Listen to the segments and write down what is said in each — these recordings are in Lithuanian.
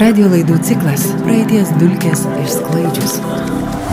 Radio laidų ciklas Praeities dulkės išsklaidžius.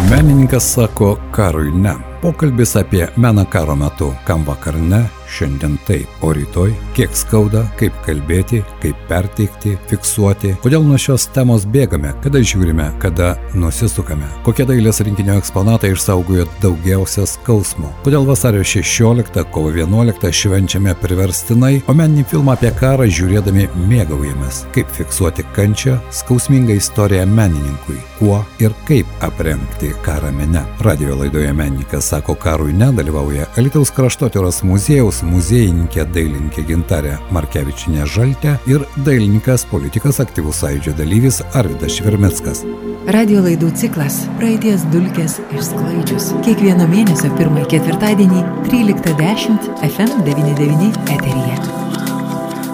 Menininkas sako karui ne. Pokalbis apie meną karo metu, kam vakar ne, šiandien taip, o rytoj kiek skauda, kaip kalbėti, kaip perteikti, fiksuoti, kodėl nuo šios temos bėgame, kada žiūrime, kada nusisukame, kokie dailės rinkinio eksponatai išsaugojo daugiausia skausmo, kodėl vasario 16, kovo 11 švenčiame priverstinai, o meninį filmą apie karą žiūrėdami mėgaujamės, kaip fiksuoti kančią, skausmingą istoriją menininkui, kuo ir kaip aprengti karą mene. Radio laidoje menininkas sako karui nedalyvauja Alitaus kraštotyros muziejaus muziejininkė dailininkė Gintarė Markevičinė Žaltė ir dailininkas politikas aktyvus sąjūdžio dalyvis Arvidas Švirmetskas. Radio laidų ciklas Praeities dulkės išsklaidžius. Kiekvieno mėnesio pirmąjį ketvirtadienį 13.10 FM99 eteryje.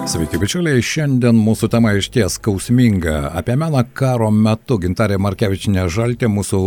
Sveiki, bičiuliai. Šiandien mūsų tema iš ties skausminga. Apie meną karo metu Gintarė Markevičinė Žaltė mūsų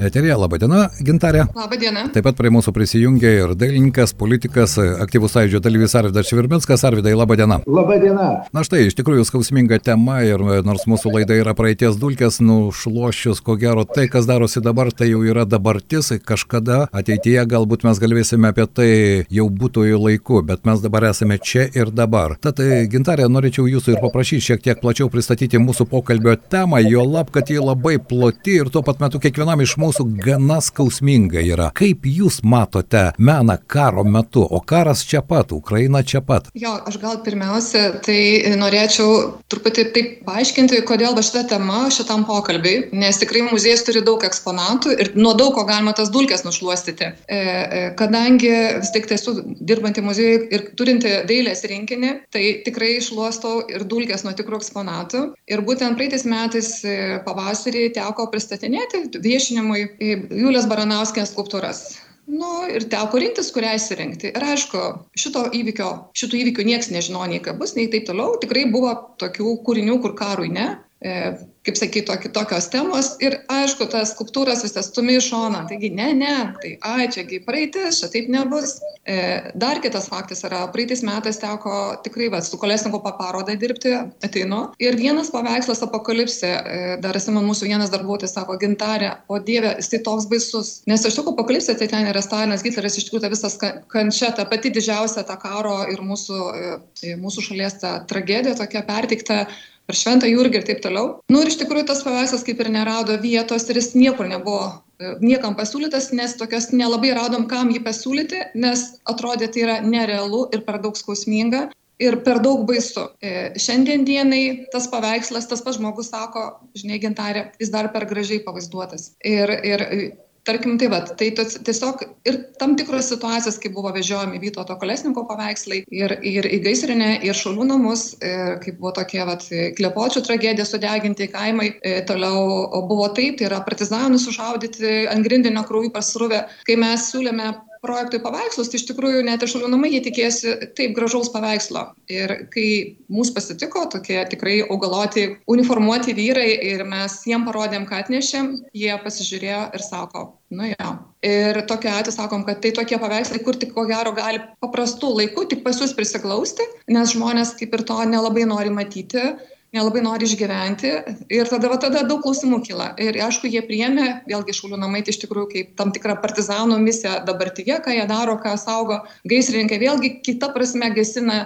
eterija. Labadiena, Gintarė. Labadiena. Taip pat prie mūsų prisijungia ir dailininkas, politikas, aktyvus sąjūdžio dalyvis Arvidas Švirbinskas. Arvidai, labadiena. Labadiena. Na štai, iš tikrųjų skausminga tema ir nors mūsų laida yra praeities dulkės, nušlošius, ko gero, tai, kas darosi dabar, tai jau yra dabartis. Kažkada ateityje galbūt mes galėsime apie tai jau būtojų laiku, bet mes dabar esame čia ir dabar. Tad Gintarė, norėčiau jūsų ir paprašyti šiek tiek plačiau pristatyti mūsų pokalbio temą, jo lab, kad ji labai ploti ir tuo pat metu kiekvienam iš mūsų gana skausminga yra. Kaip jūs matote meną karo metu, o karas čia pat, Ukraina čia pat? Jo, aš gal pirmiausia, tai norėčiau truputį taip paaiškinti, kodėl va šita tema šitam pokalbiui, nes tikrai muziejus turi daug eksponatų ir nuo daug ko galima tas dulkes nušluostyti. E, e, kadangi vis tik tai esu dirbanti muziejui ir turinti dailės rinkinį, tai tikrai išluostau ir dulkes nuo tikrų eksponatų. Ir būtent praeitais metais e, pavasarį teko pristatinėti viešinimui Julės Baranauskės skulptūras. Nu, ir teko rinktis, kurią įsirinkti. Ir aišku, šito įvykio, šitų įvykių niekas nežino, nei ką bus, nei taip toliau. Tikrai buvo tokių kūrinių, kur karui ne. Kaip sakyti, tokios temos ir aišku, tas skulptūras visas stumi į šoną, taigi ne, ne, tai ai, čiagi praeitis, čia taip nebus. E, dar kitas faktas yra, praeitais metais teko tikrai, va, su kolesniko paparodai dirbti, ateinu. Ir vienas paveikslas apokalipsė, e, dar esame mūsų vienas darbuotojas, sako, gintarė, o dieve, jis tai toks baisus. Nes iš tikrųjų apokalipsė tai ten yra Stalinas, Hitleris, iš tikrųjų ta visas kančia, ta pati didžiausia ta karo ir mūsų, e, mūsų šalies ta tragedija tokia pertikta per šventą jurgį ir taip toliau. Nu ir iš tikrųjų tas paveikslas kaip ir nerado vietos ir jis niekur nebuvo e, niekam pasiūlytas, nes tokios nelabai radom, kam jį pasiūlyti, nes atrodė tai yra nerealu ir per daug skausminga. Ir per daug baisu. E, šiandien dienai tas paveikslas, tas pats žmogus sako, žinai, gintarė, jis dar per gražiai pavaizduotas. Ir, ir tarkim tai vat tai tas tiesiog ir tam tikros situacijos kai buvo vežiojami vytauto kolesniko paveikslai ir ir į gaisrinę ir šaulių namus ir kaip buvo tokie vat klepočių tragedija sudeginti kaimai e, toliau buvo taip tai yra partizanų sušaudyti ant grindinio krauju pasruvę. Kai mes siūlėme projektui paveikslus, tai iš tikrųjų net ir šalių jie tikėjosi taip gražaus paveikslo. Ir kai mūsų pasitiko tokie tikrai augaloti, uniformuoti vyrai ir mes jiem parodėm, ką atnešėm, jie pasižiūrėjo ir sako, nu jo. Ir tokiu atveju sakom, kad tai tokie paveikslai, kur tik ko gero gali paprastų laikų tik pas jūs prisiklausti, nes žmonės kaip ir to nelabai nori matyti nelabai nori išgyventi. Ir tada va tada daug klausimų kyla. Ir aišku jie priėmė vėlgi šaulių namai tai iš tikrųjų kaip tam tikrą partizanų misiją dabartyje ką jie daro ką saugo. Gaisrininkai vėlgi kita prasme gesina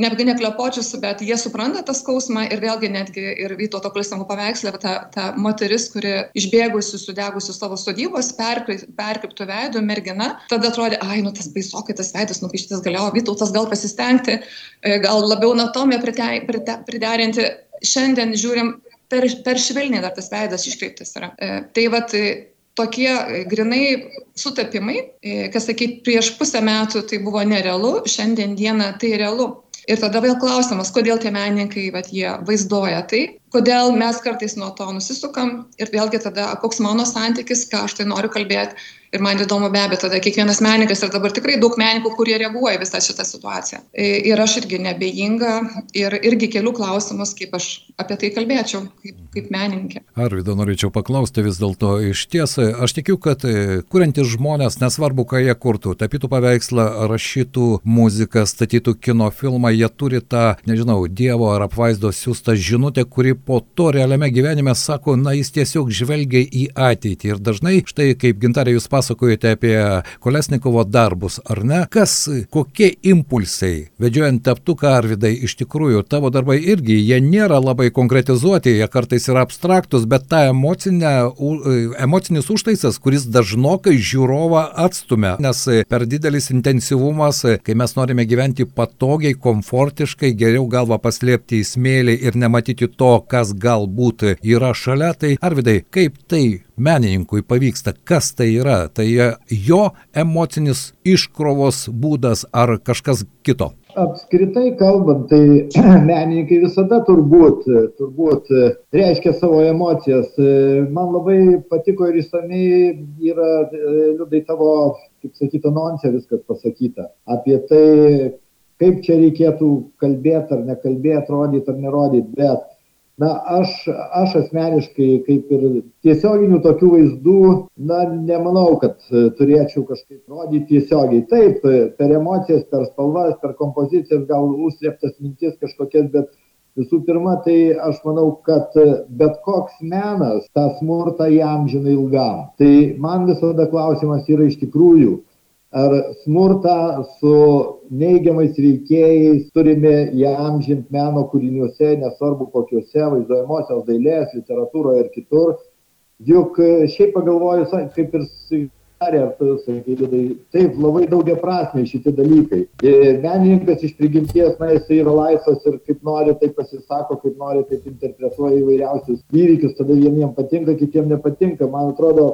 netgi ne klepočius, bet jie supranta tą skausmą ir vėlgi netgi ir Vytauto Kulsnavo paveikslė, ta, ta moteris, kuri išbėgusi, sudegusi savo sodybos, perkiptų veidų mergina, tada atrodė, ai, nu tas baisokai tas veidas nupaišytas galėjo, Vytautas gal pasistengti, e, gal labiau anatomiją priderinti, šiandien žiūrim per, per švelniai dar tas veidas iškreiptas yra. E, tai vat e, tokie e, grinai sutapimai, kas sakyt, prieš pusę metų tai buvo nerealu, šiandien dieną tai realu. Ir tada vėl klausimas, kodėl tie menininkai, vat, jie vaizduoja tai, kodėl mes kartais nuo to nusisukam ir vėlgi tada koks mano santykis, ką aš tai noriu kalbėti Ir man įdomu be abejo, tada kiekvienas menininkas ir dabar tikrai daug menininkų, kurie reaguoja visą šitą situaciją. Ir aš irgi nebejinga ir irgi keliu klausimus, kaip aš apie tai kalbėčiau, kaip, kaip menininkė. Arvido norėčiau paklausti vis dėlto iš tiesą, aš tikiu, kad e, kuriantys žmonės, nesvarbu, ką jie kurtų, tapytų paveikslą, rašytų muziką, statytų kino filmą, jie turi tą, nežinau, Dievo ar apvaizdos siūstą žinutę, kuri po to realiame gyvenime sako, na jis tiesiog žvelgia į ateitį. Ir dažnai, štai kaip gintarė jūs pasakojate, apie Kolesnikovo darbus, ar ne? Kas, kokie impulsai, vedžiojant teptuką Arvidai, iš tikrųjų tavo darbai irgi, jie nėra labai konkretizuoti, jie kartais yra abstraktus, bet ta emocinė, emocinis užtaisas, kuris dažnokai žiūrovą atstumia, nes per didelis intensyvumas, kai mes norime gyventi patogiai, komfortiškai, geriau galva paslėpti į smėlį ir nematyti to, kas galbūt yra šalia, tai Arvidai, kaip tai menininkui pavyksta, kas tai yra, tai jo emocinis iškrovos būdas ar kažkas kito? Apskritai kalbant, tai menininkai visada turbūt, turbūt reiškia savo emocijas. Man labai patiko ir įsamei yra, liūdai tavo, kaip sakyta, nonsė viskas pasakyta. Apie tai, kaip čia reikėtų kalbėti ar nekalbėti, rodyti ar nerodyti, bet na aš aš asmeniškai kaip ir tiesioginių tokių vaizdų na nemanau kad e, turėčiau kažkaip rodyt tiesiogiai. Taip e, per emocijas per spalvas per kompozicijas gal užslėptas mintis kažkokias bet visų pirma tai aš manau kad e, bet koks menas tą smurtą įamžina ilgam. Tai man visada klausimas yra iš tikrųjų ar smurtą su neigiamais veikėjais turime įamžint meno kūriniuose, nesvarbu kokiuose, vaizduojamosios dailės, literatūroje ir kitur. Juk šiaip pagalvojus, kaip ir darė, ar tu sakai, tai taip, labai daugia prasme šitie dalykai. Menininkas iš prigimties, na, jis yra laisvas ir kaip nori, taip pasisako, kaip nori, taip interpretuoja įvairiausius įvykius, tada vieniems patinka, kitiems nepatinka. Man atrodo,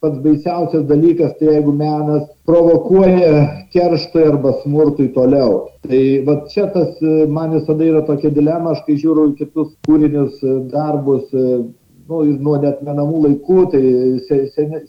pats baisiausias dalykas, tai jeigu menas provokuoja kerštui arba smurtui toliau. Tai va čia tas man visada yra tokia dilema, aš kai žiūriu kitus kūrinius, darbus, nu, nuo net menamų laikų, tai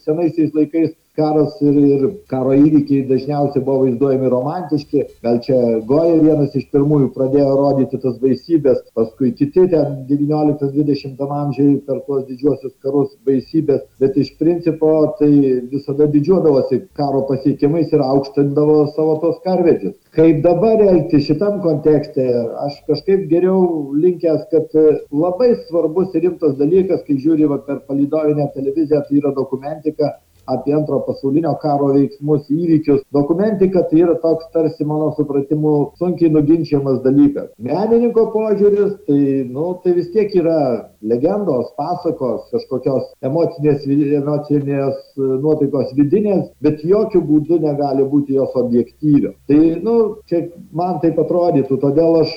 senaisiais laikais karas ir, ir karo įvykiai dažniausiai buvo vaizduojami romantiški. Gal čia Goja vienas iš pirmųjų pradėjo rodyti tas baisybės, paskui kiti ten 19-20 amžiai per tuos didžiuosius karus baisybės, bet iš principo tai visada didžiuodavosi karo pasiekimais ir aukštindavo savo tos karvedžius. Kaip dabar elgti šitam kontekste, aš kažkaip geriau linkęs, kad labai svarbus rimtas dalykas, kai žiūri va, per palidovinę televiziją, tai yra dokumentika, apie antrojo pasaulinio karo veiksmus, įvykius. Dokumentika tai yra toks tarsi mano supratimu sunkiai nuginčiamas dalykas. Menininko požiūris, tai, nu, tai vis tiek yra legendos, pasakos, kažkokios emocinės, emocinės nuotaikos vidinės, bet jokių būdų negali būti jos objektyvios. Tai, nu, čia man taip atrodytų, todėl aš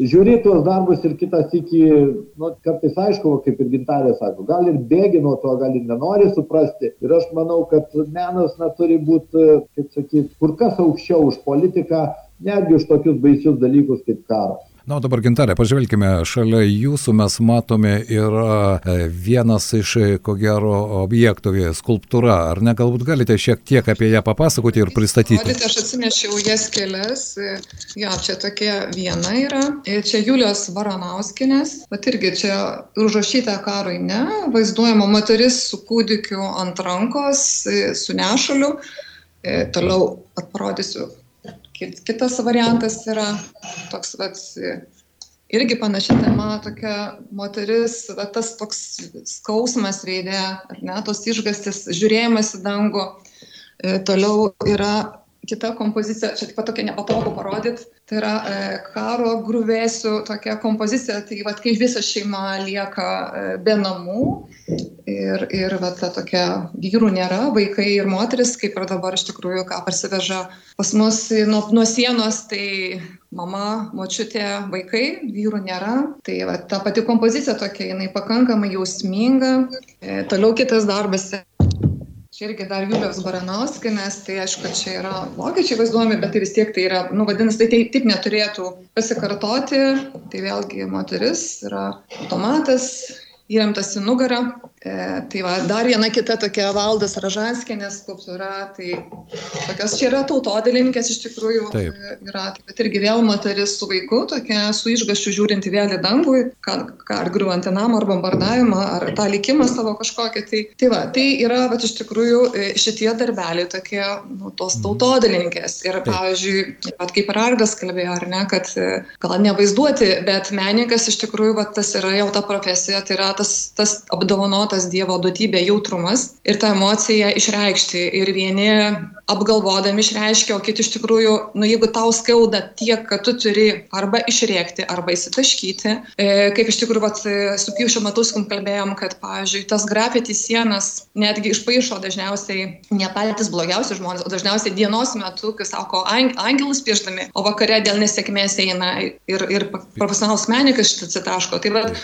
žiūri tuos darbus ir kitas iki, nu, kartais aišku, kaip ir gintarė sako, gal ir bėgi nuo to, gal ir nenori suprasti. Ir aš manau, kad menas na, turi būti, kaip sakyti, kur kas aukščiau už politiką, netgi už tokius baisius dalykus kaip karas. Na, o dabar gintarė, pažvelkime, šalia jūsų mes matome yra e, vienas iš, e, ko gero, objektų, skulptūra. Ar ne, galbūt galite šiek tiek apie ją papasakoti ir pristatyti? Rodyti, aš atsinešiau jas kelias. Jo, čia tokia viena yra. Čia Julius Varanauskinės. Bet irgi čia užrašyta karui ne. Vaizduojama moteris su kūdikiu ant rankos, su nešaliu. Toliau parodysiu Kitas variantas yra toks, vat, irgi panaši tema, tokia moteris, va, tas toks skausmas veidė, ar ne, tos išgastis, žiūrėjimas į dangų. E, toliau yra kita kompozicija, čia taip pat tokia nepatogu parodyti, tai yra e, karo grūvėsių tokia kompozicija, tai va, kai visa šeima lieka e, be namų ir, ir va, ta tokia vyrų nėra, vaikai ir moteris, kaip ir dabar iš tikrųjų, ką parsiveža pas mus nuo, nuo sienos, tai mama, močiutė, vaikai, vyrų nėra. Tai va, ta pati kompozicija tokia, jinai pakankamai jausminga. E, toliau kitas darbas čia irgi dar Julius Baranauskinas, tai aišku, čia yra vokiečiai vaizduomi, bet tai vis tiek tai yra, nu, vadinasi, tai taip, taip neturėtų pasikartoti. Tai vėlgi moteris yra automatas, įremtas į nugarą, tai va, dar viena kita tokia valdas Ražanskienės skulptūra, tai tokios čia yra tautodėlininkės iš tikrųjų Taip. E, yra, pat irgi vėl moteris su vaiku, tokia su išgaščiu žiūrinti vėl į dangų, ar griuojantį namą, ar bombardavimą, ar tą likimą savo kažkokį. Tai, tai va, tai yra, va, iš tikrųjų e, šitie darbeliai tokie, nu, tos mhm. tautodėlininkės. Ir, Taip. pavyzdžiui, pat kaip ir Argas kalbėjo, ar ne, kad gal nevaizduoti, bet menininkas iš tikrųjų, va, tas yra jau ta profesija, tai yra tas, tas apdovanotas tas Dievo duotybė jautrumas ir tą emociją išreikšti. Ir vieni apgalvodami išreiškia, o kiti iš tikrųjų, nu jeigu tau skauda tiek, kad tu turi arba išrėkti, arba įsitaškyti, e, kaip iš tikrųjų vat, su Piušiu Matuskum kalbėjom, kad, pavyzdžiui, tas grafiti sienas netgi išpaišo dažniausiai ne patys blogiausi žmonės, o dažniausiai dienos metu, kai sako, angelus pieštami, o vakare dėl nesėkmės eina ir, ir profesionalus menininkas šitą atsitaško. Tai vat,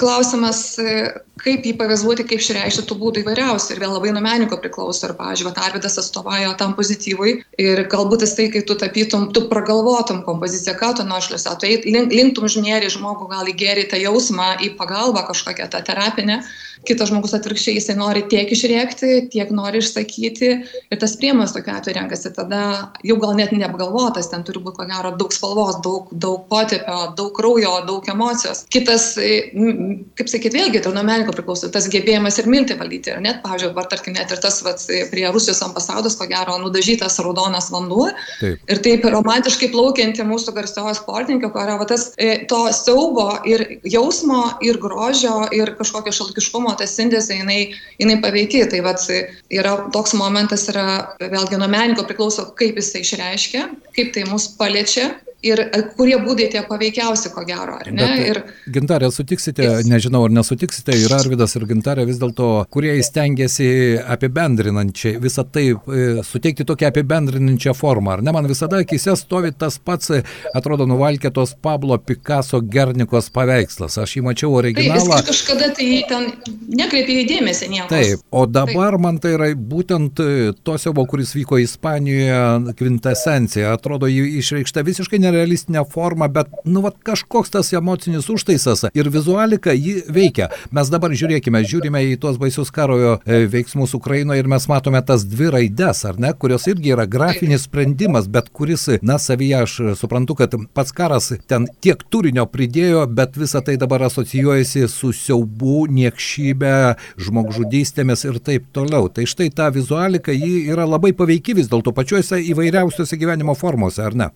klausimas, e, kaip jį pavaizduoti, kaip išreikšti tų būdų įvairiausių. Ir vėl labai nuo menininko priklauso. Ir, pavyzdžiui, Arvidas atstovauja tam pozityvui. Ir galbūt jis tai, kai tu tapytum, tu pragalvotum kompoziciją, ką tu nuošliuose, tu link, linktum žmėrį žmogų gal į gerį tą jausmą, į pagalbą kažkokią tą terapinę kitas žmogus atvirkščiai jisai nori tiek išrėkti, tiek nori išsakyti ir tas priemas tokiu atveju renkasi tada jau gal net neapgalvotas, ten turi būti ko gero daug spalvos, daug, daug potėpio, daug kraujo, daug emocijos. Kitas, kaip sakyti, vėlgi, tai nuo menininko priklauso tas gebėjimas ir mintį valdyti. Ir net, pavyzdžiui, var tarkim, net ir tas vat, prie Rusijos ambasados, ko gero, nudažytas raudonas vanduo. Taip. Ir taip romantiškai plaukianti mūsų garsioji sportininkė, va, tas e, to siaubo ir jausmo, ir grožio, ir kažkokio šalkiškumo ta sintezė, jinai, jinai paveikia. Tai vat, yra toks momentas, yra vėlgi nuo meninko priklauso, kaip jisai išreiškia, kaip tai mus paliečia ir e, kurie būdai tie paveikiausi, ko gero, ar ne? Bet, ir... Gintarė, sutiksite, jis... nežinau ar nesutiksite, ir Arvidas, ir Gintarė vis dėlto, kurie įstengiasi apibendrinančiai visą tai, e, suteikti tokią apibendrinančią formą, ar ne? Man visada akise stovi tas pats, e, atrodo, nuvalkėtos Pablo Picasso Gernikos paveikslas. Aš jį mačiau originalą. Taip, kažkada tai ten nekreipė įdėmėsi nieko. Taip, o dabar Taip. man tai yra būtent to siaubo, kuris vyko Ispanijoje, kvintesencija. Atrodo, jį išreikšta visiškai ne nerealistinę formą, bet, nu, vat, kažkoks tas emocinis užtaisas ir vizualika jį veikia. Mes dabar žiūrėkime, žiūrime į tuos baisius karojo e, veiksmus Ukrainoje ir mes matome tas dvi raides, ar ne, kurios irgi yra grafinis sprendimas, bet kuris, na, savyje aš suprantu, kad pats karas ten tiek turinio pridėjo, bet visa tai dabar asocijuojasi su siaubu, niekšybė, žmogžudystėmis ir taip toliau. Tai štai ta vizualika, ji yra labai paveiki vis dėlto pačiuose įvairiausiuose gyvenimo formose, ar ne?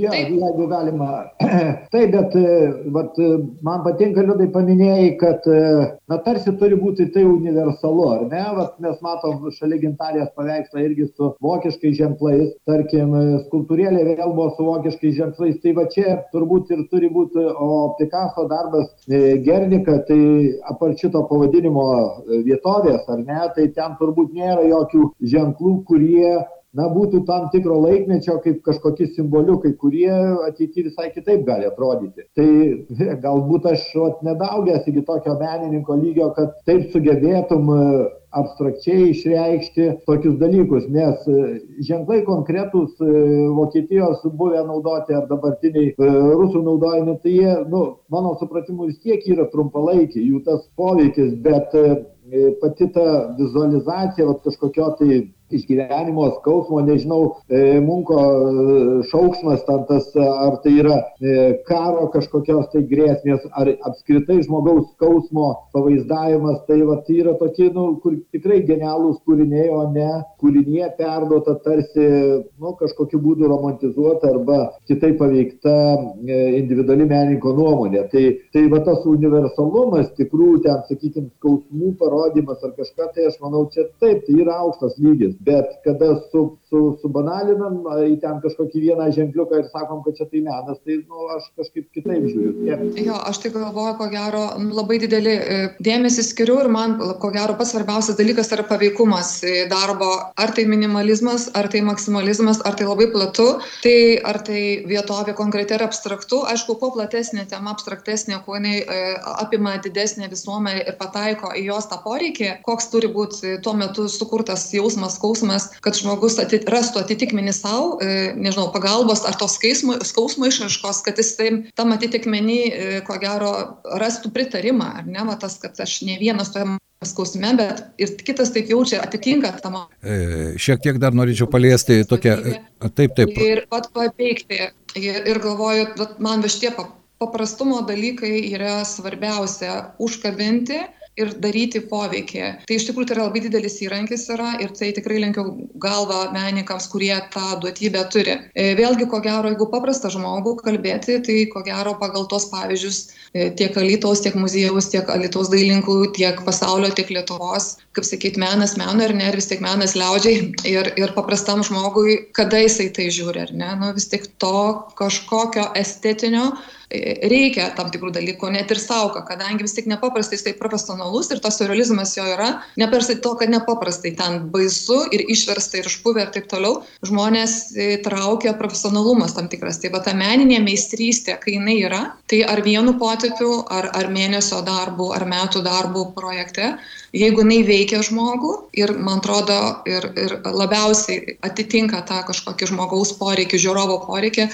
Ja, jeigu galima. Taip, bet vat, man patinka, liūdai paminėjai, kad na, tarsi turi būti tai universalu, ar ne? Vat, mes matom šalia gintarės paveikslą irgi su vokiškais ženklais, tarkim, skultūrėlė vėl buvo su vokiškais ženklais, tai va čia turbūt ir turi būti, o Picasso darbas e, Gernika, tai apart šito pavadinimo vietovės, ar ne, tai ten turbūt nėra jokių ženklų, kurie na būtų tam tikro laikmečio kaip kažkokie simboliukai kurie ateity visai kitaip gali atrodyti. Tai galbūt aš vat nedaugęs iki tokio menininko lygio kad taip sugebėtum e, abstrakčiai išreikšti tokius dalykus nes e, ženklai konkretūs e, vokietijos buvę naudoti ar dabartiniai rusų naudojami tai jie nu mano supratimu vis tiek yra trumpalaikiai jų tas poveikis bet pati ta vizualizacija vat kažkokio tai išgyvenimo skausmo, nežinau, e, munko e, šauksmas, ten tas, ar tai yra e, karo kažkokios tai grėsmės, ar apskritai žmogaus skausmo pavaizdavimas, tai va, tai yra tokie, nu, kur tikrai genialūs kūriniai, o ne kūrinė perduota tarsi, nu, kažkokiu būdu romantizuota arba kitaip paveikta individuali menininko nuomonė. Tai, tai va tas universalumas, tikrų ten, sakykime, skausmų parodimas ar kažką, tai aš manau, čia taip, tai yra aukštas lygis bet kada su su subanalinam į ten kažkokį vieną ženkliuką ir sakom kad čia tai menas tai nu aš kažkaip kitaip žiūriu. Skeptiškai jo aš tai galvoju ko gero labai didelį e, dėmesį skiriu ir man ko gero pats svarbiausias dalykas yra paveikumas e, darbo. Ar tai minimalizmas ar tai maksimalizmas ar tai labai platu tai ar tai vietovė konkreti ar abstraktu. Aišku kuo platesnė tema abstraktesnė kuo jinai e, apima didesnę visuomenę ir pataiko į jos tą poreikį koks turi būt tuo metu sukurtas jausmas skausmas kad žmogus ati rastų atitikmenį sau e, nežinau pagalbos ar to skausmo skausmo išraiškos kad jis tai tam atitikmeny e, ko gero rastų pritarimą ar ne va tas kad aš ne vienas toje skausme, bet ir kitas taip jaučia, atitinka tam. E, šiek tiek dar norėčiau paliesti tokią. Taip, taip. Ir pat paveikti. Ir, ir galvoju, man va šitie paprastumo dalykai yra svarbiausia - užkabinti ir daryti poveikį. Tai iš tikrųjų tai yra labai didelis įrankis yra ir tai tikrai lenkiu galvą menininkams kurie tą duotybę turi. E, vėlgi ko gero jeigu paprastą žmogų kalbėti tai ko gero pagal tuos pavyzdžius e, tiek alytaus tiek muziejaus tiek alytaus dailininkų tiek pasaulio tiek lietuvos kaip sakyt menas menui ar ne ir vis tiek menas liaudžiai ir ir paprastam žmogui kada jisai tai žiūri ar ne? Nu vis tik to kažkokio estetinio reikia tam tikrų dalykų net ir sauka kadangi vis tik nepaprastai jisai profesionalus ir tas siurrealizmas jo yra nepaprastai to kad nepaprastai ten baisu ir išversta ir išpuvę ir taip toliau žmones traukia profesionalumas tam tikras. Tai va ta meninė meistrystė kai jinai yra tai ar vienu potėpiu ar ar mėnesio darbu ar metų darbu projekte jeigu jinai veikia žmogų ir man atrodo ir ir labiausiai atitinka tą kažkokį žmogaus poreikį žiūrovo poreikį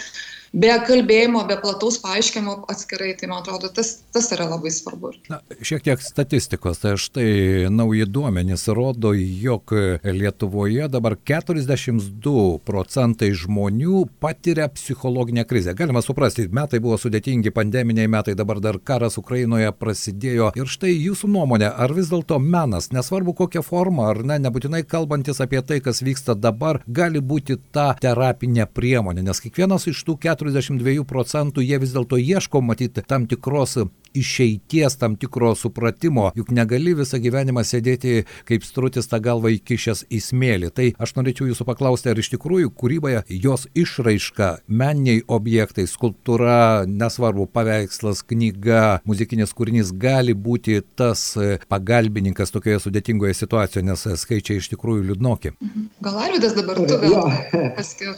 be kalbėjimo be plataus paaiškinimo atskirai tai man atrodo tas tas yra labai svarbu. Na šiek tiek statistikos tai štai nauji duomenys rodo jog lietuvoje dabar keturiasdešims du procentai žmonių patiria psichologinę krizę. Galima suprasti metai buvo sudėtingi pandeminiai metai dabar dar karas ukrainoje prasidėjo. Ir štai jūsų nuomone ar vis dėlto menas nesvarbu kokia forma ar ne nebūtinai kalbantis apie tai kas vyksta dabar gali būti ta terapinė priemonė? Nes kiekvienas iš tų keturiasdešim keturiasdešim dviejų procentų jie vis dėlto ieško matyt tam tikros išeities tam tikro supratimo juk negali visą gyvenimą sėdėti kaip strutis tą galvą įkišęs į smėlį. Tai aš norėčiau jūsų paklausti ar iš tikrųjų kūryboje jos išraiška meniniai objektai skulptūra nesvarbu paveikslas knyga muzikinis kūrinys gali būti tas pagalbininkas tokioje sudėtingoje situacijoje nes skaičiai iš tikrųjų liūdnoki. Mhm. gal arvydas dabar tu gal paskiau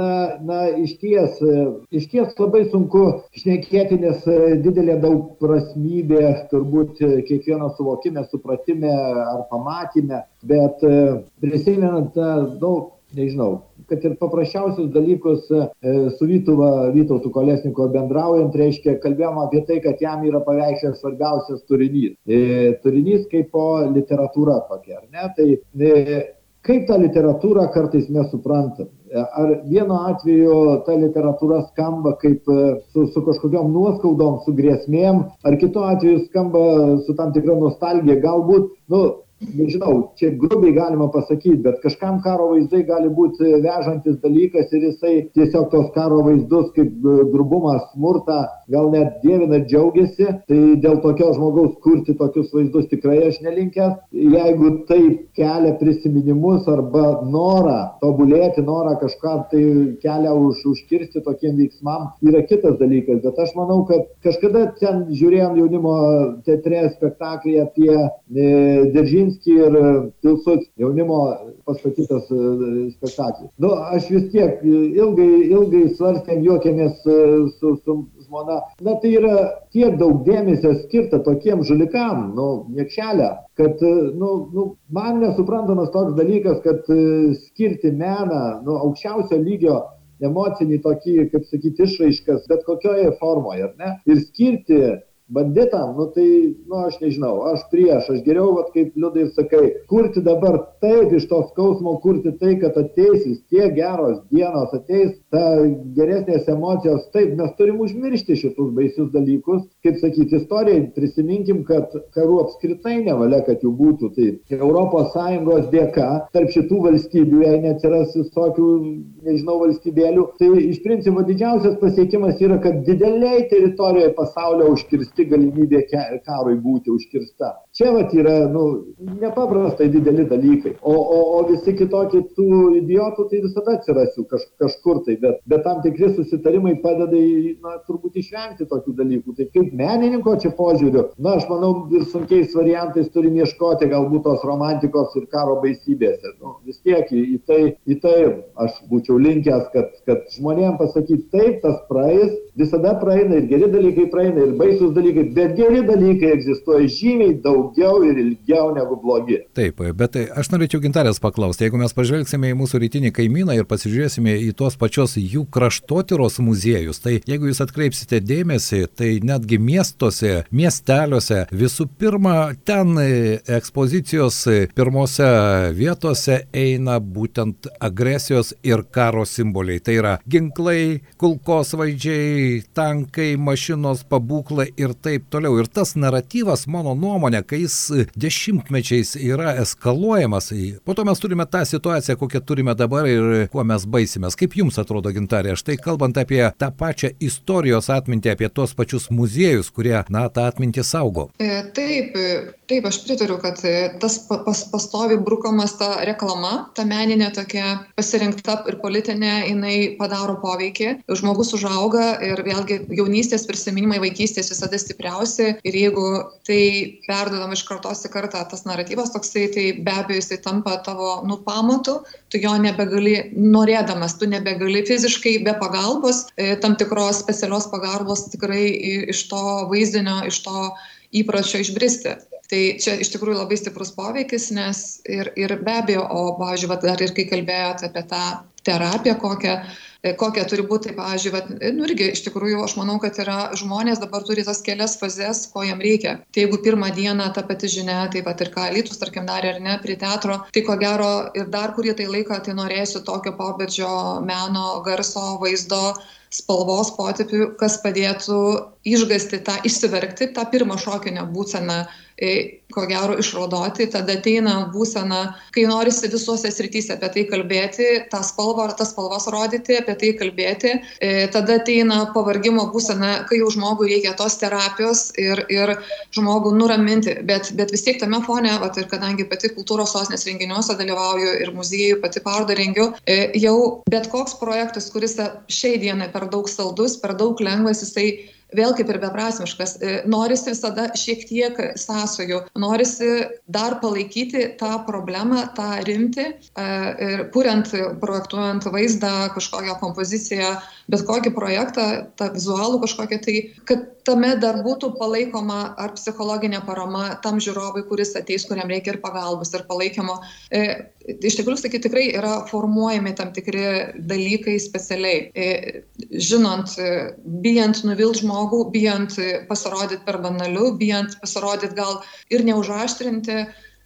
na na išties išties labai sunku šnekėti nes didelė didelė daugprasmybė turbūt e, kiekvieno suvokime supratime ar pamatyme bet e, prisimenant tą nu nežinau kad ir paprasčiausius dalykus e, su vytuva vytautu kolesniku bendraujant reiškia kalbėjom apie tai kad jam yra paveiksle svarbiausias turinys. Turinys kaipo literatūra tokia ar ne? Tai kaip tą literatūrą kartais mes suprantam? Ar vienu atveju ta literatūra skamba kaip su su kažkokiom nuoskaudom su grėsmėm ar kitu atveju skamba su tam tikra nostalgija? Galbūt nu nežinau čia grubiai galima pasakyt bet kažkam karo vaizdai gali būt vežantis dalykas ir jisai tiesiog tuos karo vaizdus kaip grubumą smurtą gal net dievina džiaugiasi. Tai dėl tokio žmogaus kurti tokius vaizdus tikrai aš nelinkęs. Jeigu tai kelia prisiminimus arba norą tobulėti norą kažką tai kelią už užkirsti tokiem veiksmam yra kitas dalykas. Bet aš manau kad kažkada ten žiūrėjom jaunimo teatre spektaklį apie e, deržin Kaminski ir Pilsudskis jaunimo pastatytas e, spektaklis. Nu, aš vis tiek ilgai, ilgai svarstėm, juokėmės e, su, su žmona. Na tai yra tiek daug dėmesio skirta tokiem žulikam, nu, niekšelę, kad, e, nu, nu, man nesuprantamas toks dalykas, kad skirti meną, nu, aukščiausio lygio emocinį tokį, kaip sakyti, išraiškas, bet kokioje formoje, ar ne? Ir skirti banditam nu tai nu aš nežinau aš prieš aš geriau vat kaip liudai sakai kurti dabar taip iš to skausmo kurti tai kad ateis vis tiek geros dienos ateis ta geresnės emocijos taip mes turim užmiršti šitus baisius dalykus. Kaip sakyt istorijoj prisiminkim kad karų apskritai nevalia kad jų būtų. Tai sąjungos dėka tarp šitų valstybių jei neatsiras visokių nežinau valstybėlių tai iš principo didžiausias pasiekimas yra kad didelėj teritorijoj pasaulio užkirsti galimybė karui būti užkirsta čia vat yra nu nepaprastai dideli dalykai. O o o visi kitokie tų idiotų tai visada atsiras jų kaž kažkur tai bet bet tam tikri susitarimai padeda na turbūt išvengti tokių dalykų. Tai kaip menininko čia požiūriu na aš manau ir sunkiais variantais turim ieškoti galbūt tos romantikos ir karo baisybėse nu vis tiek į į tai į tai aš būčiau linkęs kad kad žmonėm pasakyt taip tas praeis visada praeina ir geri dalykai praeina ir baisūs dalykai bet geri dalykai egzistuoja žymiai daugiau ir ilgiau negu blogi. Taip bet tai aš norėčiau gintarės paklausti jeigu mes pažvelgsime į mūsų rytinį kaimyną ir pasižiūrėsime į tuos pačios jų kraštotyros muziejus tai jeigu jūs atkreipsite dėmesį tai netgi miestuose miesteliuose visų pirma ten ekspozicijos pirmose vietose eina būtent agresijos ir karo simboliai. Tai yra ginklai kulkosvaidžiai tankai mašinos pabūklai ir taip toliau. Ir tas naratyvas mano nuomone kai jis dešimtmečiais yra eskaluojamas. Po to mes turime tą situaciją kokią turime dabar ir kuo mes baisimės. Kaip jums atrodo gintare štai kalbant apie tą pačią istorijos atmintį apie tuos pačius muziejus kurie na tą atmintį saugo? Taip taip aš pritariu kad tas pas pastoviai brukamas ta reklama ta meninė tokia pasirinkta ir politinė jinai padaro poveikį. Žmogus užauga ir vėlgi jaunystės prisiminimai vaikystės visada stipriausi ir jeigu tai perduodama iš kartos į kartą tas naratyvas toksai tai be abejo jisai tampa tavo nu pamatu. Tu jo nebegali norėdamas tu nebegali fiziškai be pagalbos tam tikros specialios pagalbos tikrai iš to vaizdinio iš to įpročio išbristi. Tai čia iš tikrųjų labai stiprus poveikis nes ir ir be abejo o pavyzdžiui dar ir kai kalbėjot apie tą terapiją kokią kokia turi būt. Tai pavyzdžiui vat nu irgi iš tikrųjų aš manau kad yra žmonės dabar turi tas kelias fazes ko jiem reikia. Tai jeigu pirmą dieną ta pati žinia tai vat ir ką alytus tarkim darė ar ne prie teatro tai ko gero ir dar kurį tai laiką tai norėsiu tokio pobūdžio meno garso vaizdo spalvos potėpių kas padėtų išgąstį tą išsiverkti tą pirmą šokinę būseną ko gero išraudoti tada ateina būsena kai norisi visose srityse apie tai kalbėti tą spalvą ar tas spalvas rodyti apie tai kalbėti tada ateina pavargimo būsena kai jau žmogui reikia tos terapijos ir ir žmogų nuraminti. Bet bet vis tiek tame fone vat ir kadangi pati kultūros sostinės renginiuose dalyvauju ir muziejuj pati parodą rengiu jau bet koks projektas kuris šiai dienai per daug saldus per daug lengvas jisai vėl kaip ir beprasmiškas norisi visada šiek tiek sąsajų norisi dar palaikyti tą problemą tą rimtį ir kuriant projektuojant vaizdą kažkokią kompoziciją bet kokį projektą tą vizualų kažkokį tai kad tame dar būtų palaikoma ar psichologinė parama tam žiūrovui kuris ateis kuriam reikia ir pagalbos ir palaikymo. Iš tikrųjų sakyt tikrai yra formuojami tam tikri dalykai specialiai. Žinant bijant nuvilt žmogų bijant pasirodyt per banaliu bijant pasirodyt gal ir neužaštrinti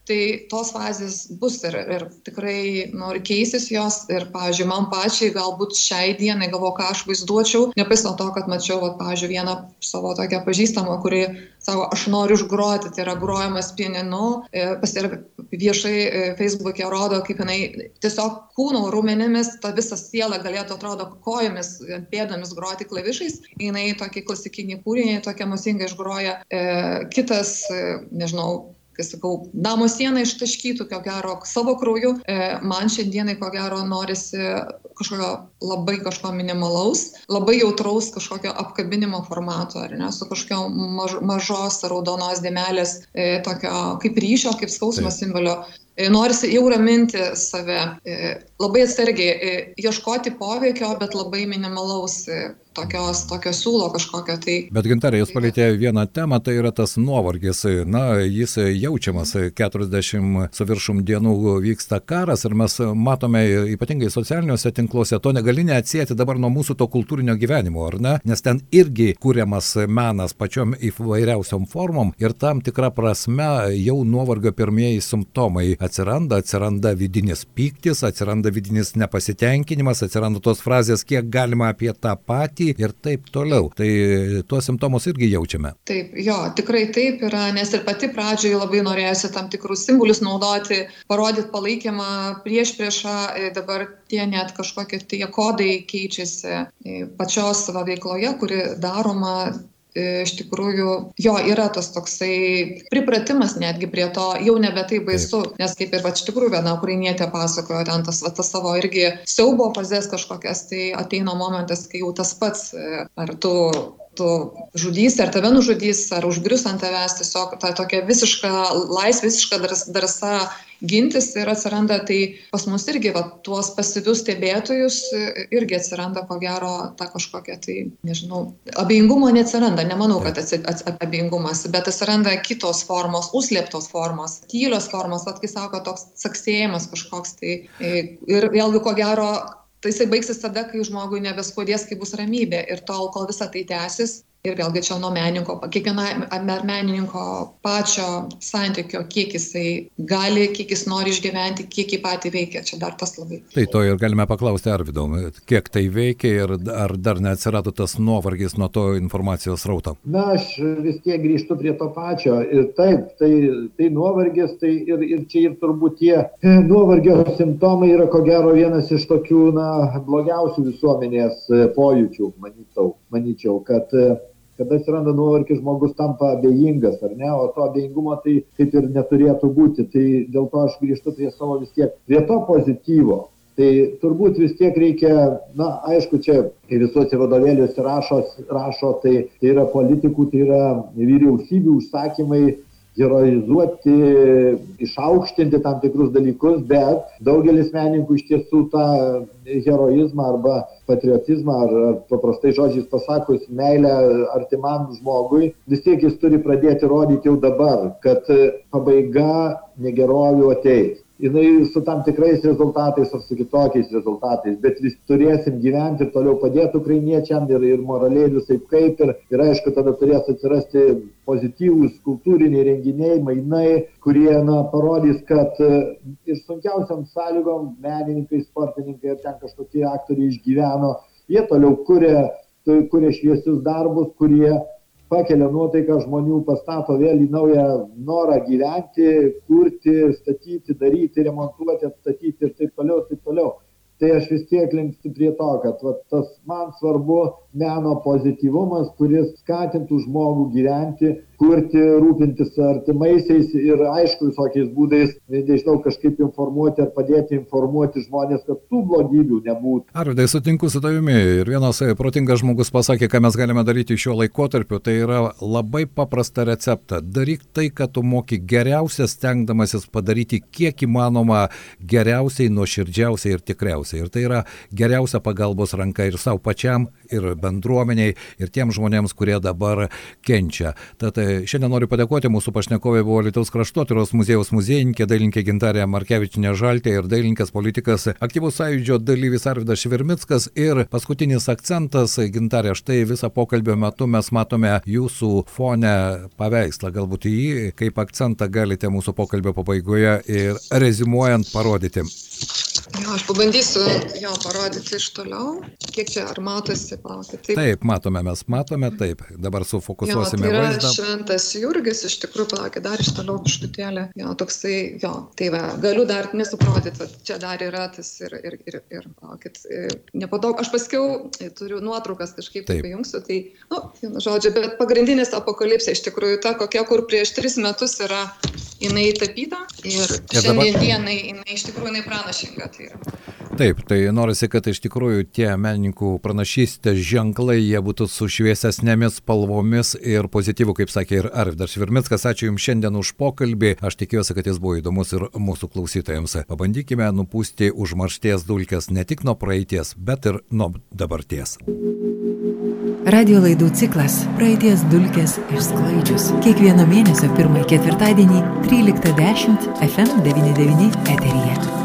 tai tos fazės bus ir ir tikrai nu ir keisis jos. Ir pavyzdžiui man pačiai galbūt šiai dienai galvoju ką aš vaizduočiau nepaisant to kad mačiau vat pavyzdžiui vieną savo tokią pažįstamą kuri sako aš noriu užgroti tai yra grojimas pianinu pas ją viešai feisbuke rodo kaip jinai tiesiog kūno raumenimis ta visa siela galėtų atrodo kojomis pėdomis groti klavišais. Jinai tokį klasikinį kūrinį tokią emocingai išgroja kitas nežinau kai sakau namo siena ištaškytų ko gero savo krauju man šiandienai ko gero norisi kažkokio labai kažko minimalaus labai jautraus kažkokio apkabinimo formato ar ne su kažkokio maž mažos raudonos dėmelės tokio kaip ryšio kaip skausmo simbolio norisi jau raminti save labai atsargiai ieškoti poveikio bet labai minimalaus tokios tokio siūlo kažkokio tai bet gintare jūs palietėt vieną temą tai yra tas nuovargis. Na jis jaučiamas. Keturiasdešim su viršum dienų vyksta karas ir mes matome ypatingai socialiniuose tinkluose to negali neatsieti dabar nuo mūsų to kultūrinio gyvenimo ar ne? Nes ten irgi kuriamas menas pačiom įvairiausiom formom ir tam tikra prasme jau nuovargio pirmieji simptomai atsiranda atsiranda vidinis pyktis atsiranda vidinis nepasitenkinimas atsiranda tos frazės kiek galima apie tą patį ir taip toliau. Tai tuos simptomus irgi jaučiame. Taip jo tikrai taip yra nes ir pati pradžioj labai norėjosi tam tikrus simbolius naudoti parodyt palaikymą priešpriešą dabar tie net kažkokie tie kodai keičiasi pačios va veikloje kuri daroma iš tikrųjų jo yra tas toksai pripratimas netgi prie to jau nebe taip baisu nes kaip ir vat iš tikrųjų viena ukrainietė pasakojo ten tas va tas savo irgi siaubo fazes kažkokias tai ateina momentas kai jau tas pats ar tu tu žudysi ar tave nužudys ar užgrius ant tavęs tiesiog ta tokia visiška laisvė visiška drąsa gintis ir atsiranda tai pas mus irgi va tuos pasyvius stebėtojus irgi atsiranda ko gero ta kažkokia tai nežinau abejingumo neatsiranda. Nemanau kad atsi ats abejingumas bet atsiranda kitos formos užslėptos formos tylios formos vat kai sako toks caksėjimas kažkoks tai ir vėlgi ko gero tai jisai baigsis tada kai žmogui nebeskaudės kai bus ramybė. Ir tol kol visa tai tęsis ir vėlgi čia nuo menininko kiekvienam ar menininko pačio santykio kiek jisai gali kiek jis nori išgyventi kiek jį patį veikia. Čia dar tas labai tai to ir galime paklausti arvydo kiek tai veikia ir ar dar neatsirado tas nuovargis nuo to informacijos srauto? Na aš vis tiek grįžtu prie to pačio. Ir taip tai tai nuovargis tai ir ir čia ir turbūt tie e, nuovargio simptomai yra ko gero vienas iš tokių na blogiausių visuomenės e, pojūčių manyčiau manyčiau kad e, kada atsiranda nuovargis žmogus tampa abejingas ar ne? O to abejingumo tai kaip ir neturėtų būti. Tai dėl to aš grįžtu prie savo vis tiek prie to pozityvo. Tai turbūt vis tiek reikia na aišku čia kai visuose vadovėliuose rašo rašo tai tai yra politikų tai yra vyriausybių užsakymai heroizuoti išaukštinti tam tikrus dalykus bet daugelis menininkų iš tiesų tą heroizmą arba patriotizmą ar ar paprastais žodžiais pasakius meilę artimam žmogui vis tiek jis turi pradėti rodyt jau dabar kad pabaiga negerovių ateis jinai su tam tikrais rezultatais ar su kitokiais rezultatais bet vis turėsim gyvent ir toliau padėt ukrainiečiam ir ir moraliai ir visaip kaip ir ir aišku tada turės atsirasti pozityvūs kultūriniai renginiai mainai kurie na parodys kad ir sunkiausiom sąlygom menininkai sportininkai ar ten kažkokie aktoriai išgyveno. Jie toliau kuria kuria šviesius darbus kurie pakelia nuotaiką žmonių pastato vėl į naują norą gyventi kurti statyti daryti remontuoti atstatyti ir taip toliau taip toliau. Tai aš vis tiek linkstu prie to kad vat tas man svarbu meno pozityvumas kuris skatintų žmogų gyventi kurti rūpintis artimaisiais ir aišku visokiais būdais nežinau kažkaip informuoti ar padėti informuoti žmones kad tų blogybių nebūtų. Arvydai sutinku su tavimi ir vienas protingas žmogus pasakė ką mes galime daryti šiuo laikotarpiu. Tai yra labai paprastą receptą. Daryk tai ką tu moki geriausia stengdamasis padaryti kiek įmanoma geriausiai nuoširdžiausiai ir tikriausiai. Ir tai yra geriausia pagalbos ranka ir sau pačiam ir bendruomeniai ir tiems žmonėms, kurie dabar kenčia. Tad e, šiandien noriu padėkoti, mūsų pašnekovai buvo Lietuvos kraštotyros muziejaus muziejininkė, dailininkė Gintarė Markevičinė Žaltė ir dailininkas politikas aktyvus sąjūdžio dalyvis Arvidas Švirmickas. Ir paskutinis akcentas, Gintarė, štai visą pokalbio metu mes matome jūsų fone paveikslą, galbūt jį kaip akcentą galite mūsų pokalbio pabaigoje ir rezimuojant parodyti. Jo, aš pabandysiu jo parodyti iš toliau. Kiek čia ar matosi, palaukit. Taip. taip, matome, mes matome, taip. Dabar sufokusuosime jo, tai vaizdą. Šventas Jurgis, iš tikrųjų, palaukit, dar iš toliau biškutėlė. Jo, toksai, jo, tai va, galiu dar nesuprodyti, čia dar yra tas ir, ir, ir, ir palaukit, e, nepadaug. Aš paskiau e, turiu nuotraukas kažkaip taip. pajungsiu, tai, nu, vienu žodžiu, bet pagrindinis apokalipsė iš tikrųjų ta, kokia, kur prieš tris metus yra jinai tapyta ir, ir šiandien dabar... dienai jinai iš tikrųjų jinai pranašinga. Tai yra. Taip, tai norisi, kad iš tikrųjų tie menininkų pranašystės ženklai, jie būtų su šviesesnėmis spalvomis ir pozityvų, kaip sakė ir Arvidas Švirmickas. Ačiū Jums šiandien už pokalbį. Aš tikiuosi, kad jis buvo įdomus ir mūsų klausytojams. Pabandykime nupūsti užmaršties dulkes ne tik nuo praeities, bet ir nuo dabarties. Radio laidų ciklas Praeities dulkės išsklaidžius. Kiekvieno mėnesio pirmąjį ketvirtadienį 13.10 FM99 eteryje.